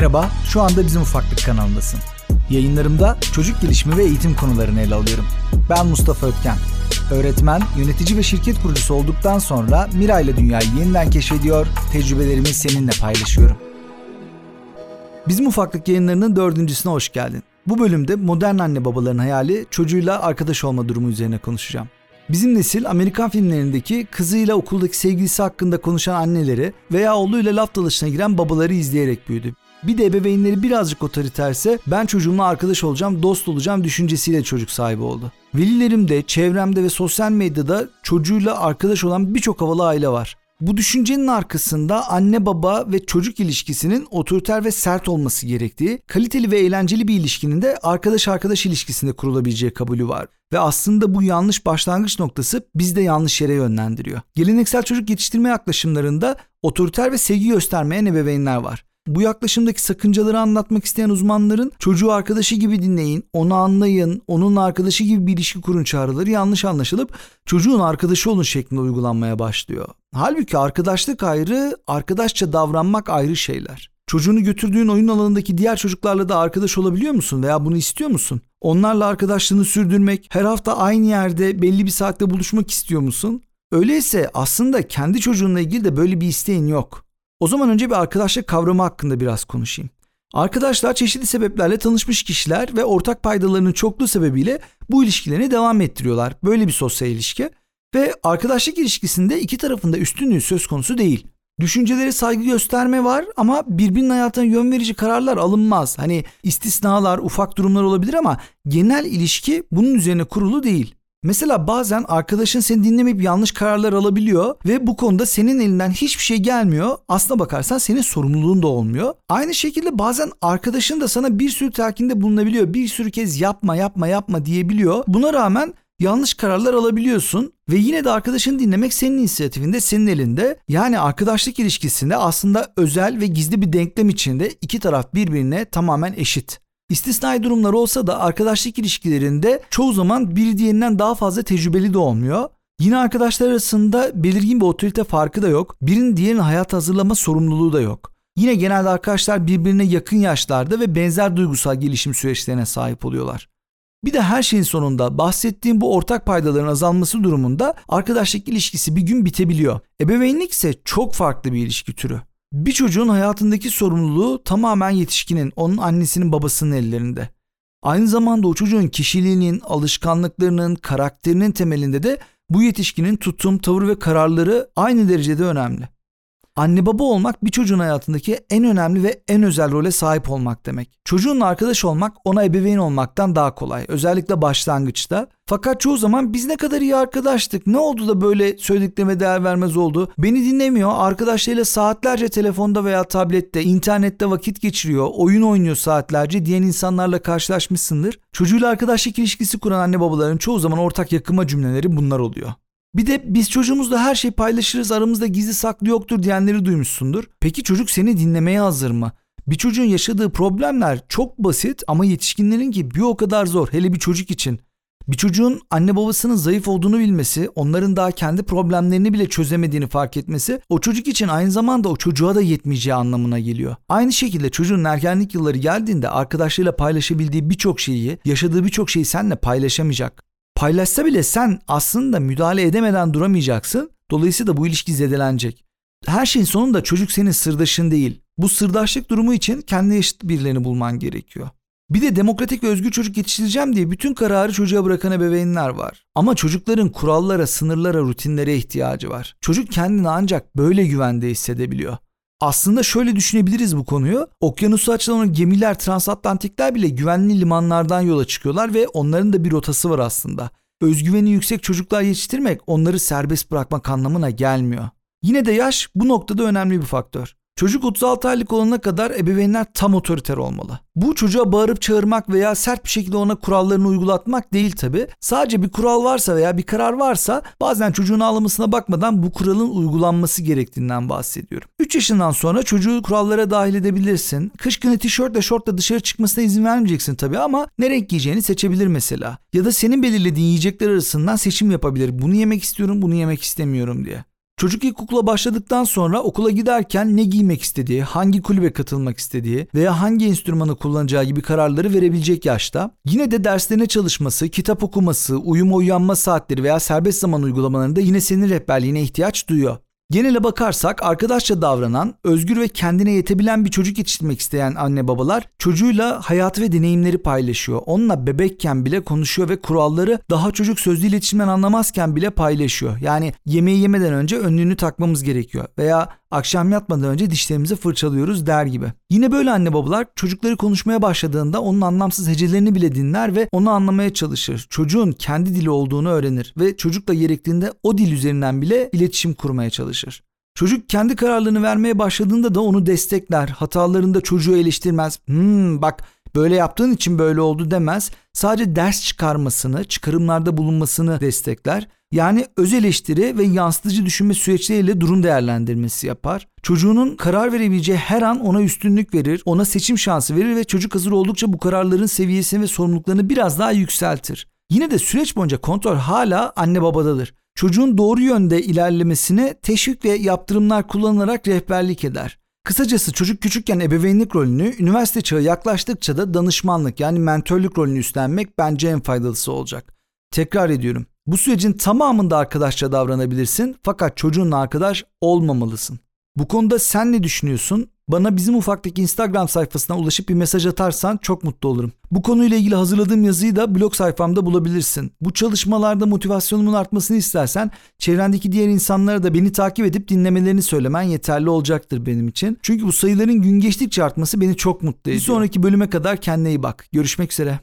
Merhaba, şu anda Bizim Ufaklık kanalındasın. Yayınlarımda çocuk gelişimi ve eğitim konularını ele alıyorum. Ben Mustafa Ötken. Öğretmen, yönetici ve şirket kurucusu olduktan sonra Mira ile dünyayı yeniden keşfediyor, tecrübelerimi seninle paylaşıyorum. Bizim Ufaklık yayınlarının dördüncüsüne hoş geldin. Bu bölümde modern anne babaların hayali çocuğuyla arkadaş olma durumu üzerine konuşacağım. Bizim nesil Amerikan filmlerindeki kızıyla okuldaki sevgilisi hakkında konuşan anneleri veya oğluyla laf dalışına giren babaları izleyerek büyüdü. Bir de ebeveynleri birazcık otoriterse ben çocuğumla arkadaş olacağım, dost olacağım düşüncesiyle çocuk sahibi oldu. Velilerimde, çevremde ve sosyal medyada çocuğuyla arkadaş olan birçok havalı aile var. Bu düşüncenin arkasında anne baba ve çocuk ilişkisinin otoriter ve sert olması gerektiği, kaliteli ve eğlenceli bir ilişkinin de arkadaş arkadaş ilişkisinde kurulabileceği kabulü var. Ve aslında bu yanlış başlangıç noktası bizi de yanlış yere yönlendiriyor. Geleneksel çocuk yetiştirme yaklaşımlarında otoriter ve sevgi göstermeyen ebeveynler var. Bu yaklaşımdaki sakıncaları anlatmak isteyen uzmanların çocuğu arkadaşı gibi dinleyin, onu anlayın, onun arkadaşı gibi bir ilişki kurun çağrıları yanlış anlaşılıp çocuğun arkadaşı olun şeklinde uygulanmaya başlıyor. Halbuki arkadaşlık ayrı, arkadaşça davranmak ayrı şeyler. Çocuğunu götürdüğün oyun alanındaki diğer çocuklarla da arkadaş olabiliyor musun veya bunu istiyor musun? Onlarla arkadaşlığını sürdürmek, her hafta aynı yerde belli bir saatte buluşmak istiyor musun? Öyleyse aslında kendi çocuğunla ilgili de böyle bir isteğin yok. O zaman önce bir arkadaşlık kavramı hakkında biraz konuşayım. Arkadaşlar çeşitli sebeplerle tanışmış kişiler ve ortak paydalarının çokluğu sebebiyle bu ilişkilerini devam ettiriyorlar. Böyle bir sosyal ilişki ve arkadaşlık ilişkisinde iki tarafında üstünlüğü söz konusu değil. Düşüncelere saygı gösterme var ama birbirinin hayatına yön verici kararlar alınmaz. Hani istisnalar, ufak durumlar olabilir ama genel ilişki bunun üzerine kurulu değil. Mesela bazen arkadaşın seni dinlemeyip yanlış kararlar alabiliyor ve bu konuda senin elinden hiçbir şey gelmiyor. Aslına bakarsan senin sorumluluğun da olmuyor. Aynı şekilde bazen arkadaşın da sana bir sürü telkinde bulunabiliyor. Bir sürü kez yapma yapma yapma diyebiliyor. Buna rağmen yanlış kararlar alabiliyorsun ve yine de arkadaşını dinlemek senin inisiyatifinde, senin elinde. Yani arkadaşlık ilişkisinde aslında özel ve gizli bir denklem içinde iki taraf birbirine tamamen eşit. İstisnai durumlar olsa da arkadaşlık ilişkilerinde çoğu zaman biri diğerinden daha fazla tecrübeli de olmuyor. Yine arkadaşlar arasında belirgin bir otorite farkı da yok. Birinin diğerinin hayat hazırlama sorumluluğu da yok. Yine genelde arkadaşlar birbirine yakın yaşlarda ve benzer duygusal gelişim süreçlerine sahip oluyorlar. Bir de her şeyin sonunda bahsettiğim bu ortak paydaların azalması durumunda arkadaşlık ilişkisi bir gün bitebiliyor. Ebeveynlik ise çok farklı bir ilişki türü. Bir çocuğun hayatındaki sorumluluğu tamamen yetişkinin, onun annesinin babasının ellerinde. Aynı zamanda o çocuğun kişiliğinin, alışkanlıklarının, karakterinin temelinde de bu yetişkinin tutum, tavır ve kararları aynı derecede önemli. Anne baba olmak bir çocuğun hayatındaki en önemli ve en özel role sahip olmak demek. Çocuğunla arkadaş olmak ona ebeveyn olmaktan daha kolay. Özellikle başlangıçta. Fakat çoğu zaman biz ne kadar iyi arkadaştık. Ne oldu da böyle söylediklerime değer vermez oldu. Beni dinlemiyor. Arkadaşlarıyla saatlerce telefonda veya tablette, internette vakit geçiriyor. Oyun oynuyor saatlerce diyen insanlarla karşılaşmışsındır. Çocuğuyla arkadaşlık ilişkisi kuran anne babaların çoğu zaman ortak yakıma cümleleri bunlar oluyor. Bir de biz çocuğumuzla her şeyi paylaşırız aramızda gizli saklı yoktur diyenleri duymuşsundur. Peki çocuk seni dinlemeye hazır mı? Bir çocuğun yaşadığı problemler çok basit ama yetişkinlerin ki bir o kadar zor hele bir çocuk için. Bir çocuğun anne babasının zayıf olduğunu bilmesi, onların daha kendi problemlerini bile çözemediğini fark etmesi o çocuk için aynı zamanda o çocuğa da yetmeyeceği anlamına geliyor. Aynı şekilde çocuğun ergenlik yılları geldiğinde arkadaşlarıyla paylaşabildiği birçok şeyi, yaşadığı birçok şeyi seninle paylaşamayacak. Paylaşsa bile sen aslında müdahale edemeden duramayacaksın. Dolayısıyla bu ilişki zedelenecek. Her şeyin sonunda çocuk senin sırdaşın değil. Bu sırdaşlık durumu için kendi eşit birilerini bulman gerekiyor. Bir de demokratik ve özgür çocuk yetiştireceğim diye bütün kararı çocuğa bırakan ebeveynler var. Ama çocukların kurallara, sınırlara, rutinlere ihtiyacı var. Çocuk kendini ancak böyle güvende hissedebiliyor. Aslında şöyle düşünebiliriz bu konuyu. Okyanusu açılan gemiler, transatlantikler bile güvenli limanlardan yola çıkıyorlar ve onların da bir rotası var aslında. Özgüveni yüksek çocuklar yetiştirmek onları serbest bırakmak anlamına gelmiyor. Yine de yaş bu noktada önemli bir faktör. Çocuk 36 aylık olana kadar ebeveynler tam otoriter olmalı. Bu çocuğa bağırıp çağırmak veya sert bir şekilde ona kurallarını uygulatmak değil tabi. Sadece bir kural varsa veya bir karar varsa bazen çocuğun ağlamasına bakmadan bu kuralın uygulanması gerektiğinden bahsediyorum. 3 yaşından sonra çocuğu kurallara dahil edebilirsin. Kış günü tişörtle şortla dışarı çıkmasına izin vermeyeceksin tabi ama ne renk giyeceğini seçebilir mesela. Ya da senin belirlediğin yiyecekler arasından seçim yapabilir. Bunu yemek istiyorum, bunu yemek istemiyorum diye. Çocuk ilkokula başladıktan sonra okula giderken ne giymek istediği, hangi kulübe katılmak istediği veya hangi enstrümanı kullanacağı gibi kararları verebilecek yaşta. Yine de derslerine çalışması, kitap okuması, uyuma uyanma saatleri veya serbest zaman uygulamalarında yine senin rehberliğine ihtiyaç duyuyor. Genele bakarsak arkadaşça davranan, özgür ve kendine yetebilen bir çocuk yetiştirmek isteyen anne babalar çocuğuyla hayatı ve deneyimleri paylaşıyor. Onunla bebekken bile konuşuyor ve kuralları daha çocuk sözlü iletişimden anlamazken bile paylaşıyor. Yani yemeği yemeden önce önlüğünü takmamız gerekiyor veya akşam yatmadan önce dişlerimizi fırçalıyoruz der gibi. Yine böyle anne babalar çocukları konuşmaya başladığında onun anlamsız hecelerini bile dinler ve onu anlamaya çalışır. Çocuğun kendi dili olduğunu öğrenir ve çocukla gerektiğinde o dil üzerinden bile iletişim kurmaya çalışır. Çocuk kendi kararlarını vermeye başladığında da onu destekler. Hatalarında çocuğu eleştirmez. Hmm bak böyle yaptığın için böyle oldu demez. Sadece ders çıkarmasını, çıkarımlarda bulunmasını destekler. Yani öz eleştiri ve yansıtıcı düşünme süreçleriyle durum değerlendirmesi yapar. Çocuğunun karar verebileceği her an ona üstünlük verir, ona seçim şansı verir ve çocuk hazır oldukça bu kararların seviyesini ve sorumluluklarını biraz daha yükseltir. Yine de süreç boyunca kontrol hala anne babadadır. Çocuğun doğru yönde ilerlemesine teşvik ve yaptırımlar kullanılarak rehberlik eder. Kısacası çocuk küçükken ebeveynlik rolünü, üniversite çağı yaklaştıkça da danışmanlık yani mentörlük rolünü üstlenmek bence en faydalısı olacak. Tekrar ediyorum. Bu sürecin tamamında arkadaşça davranabilirsin fakat çocuğunla arkadaş olmamalısın. Bu konuda sen ne düşünüyorsun? Bana bizim ufaktaki Instagram sayfasına ulaşıp bir mesaj atarsan çok mutlu olurum. Bu konuyla ilgili hazırladığım yazıyı da blog sayfamda bulabilirsin. Bu çalışmalarda motivasyonumun artmasını istersen çevrendeki diğer insanlara da beni takip edip dinlemelerini söylemen yeterli olacaktır benim için. Çünkü bu sayıların gün geçtikçe artması beni çok mutlu ediyor. Bir sonraki bölüme kadar kendine iyi bak. Görüşmek üzere.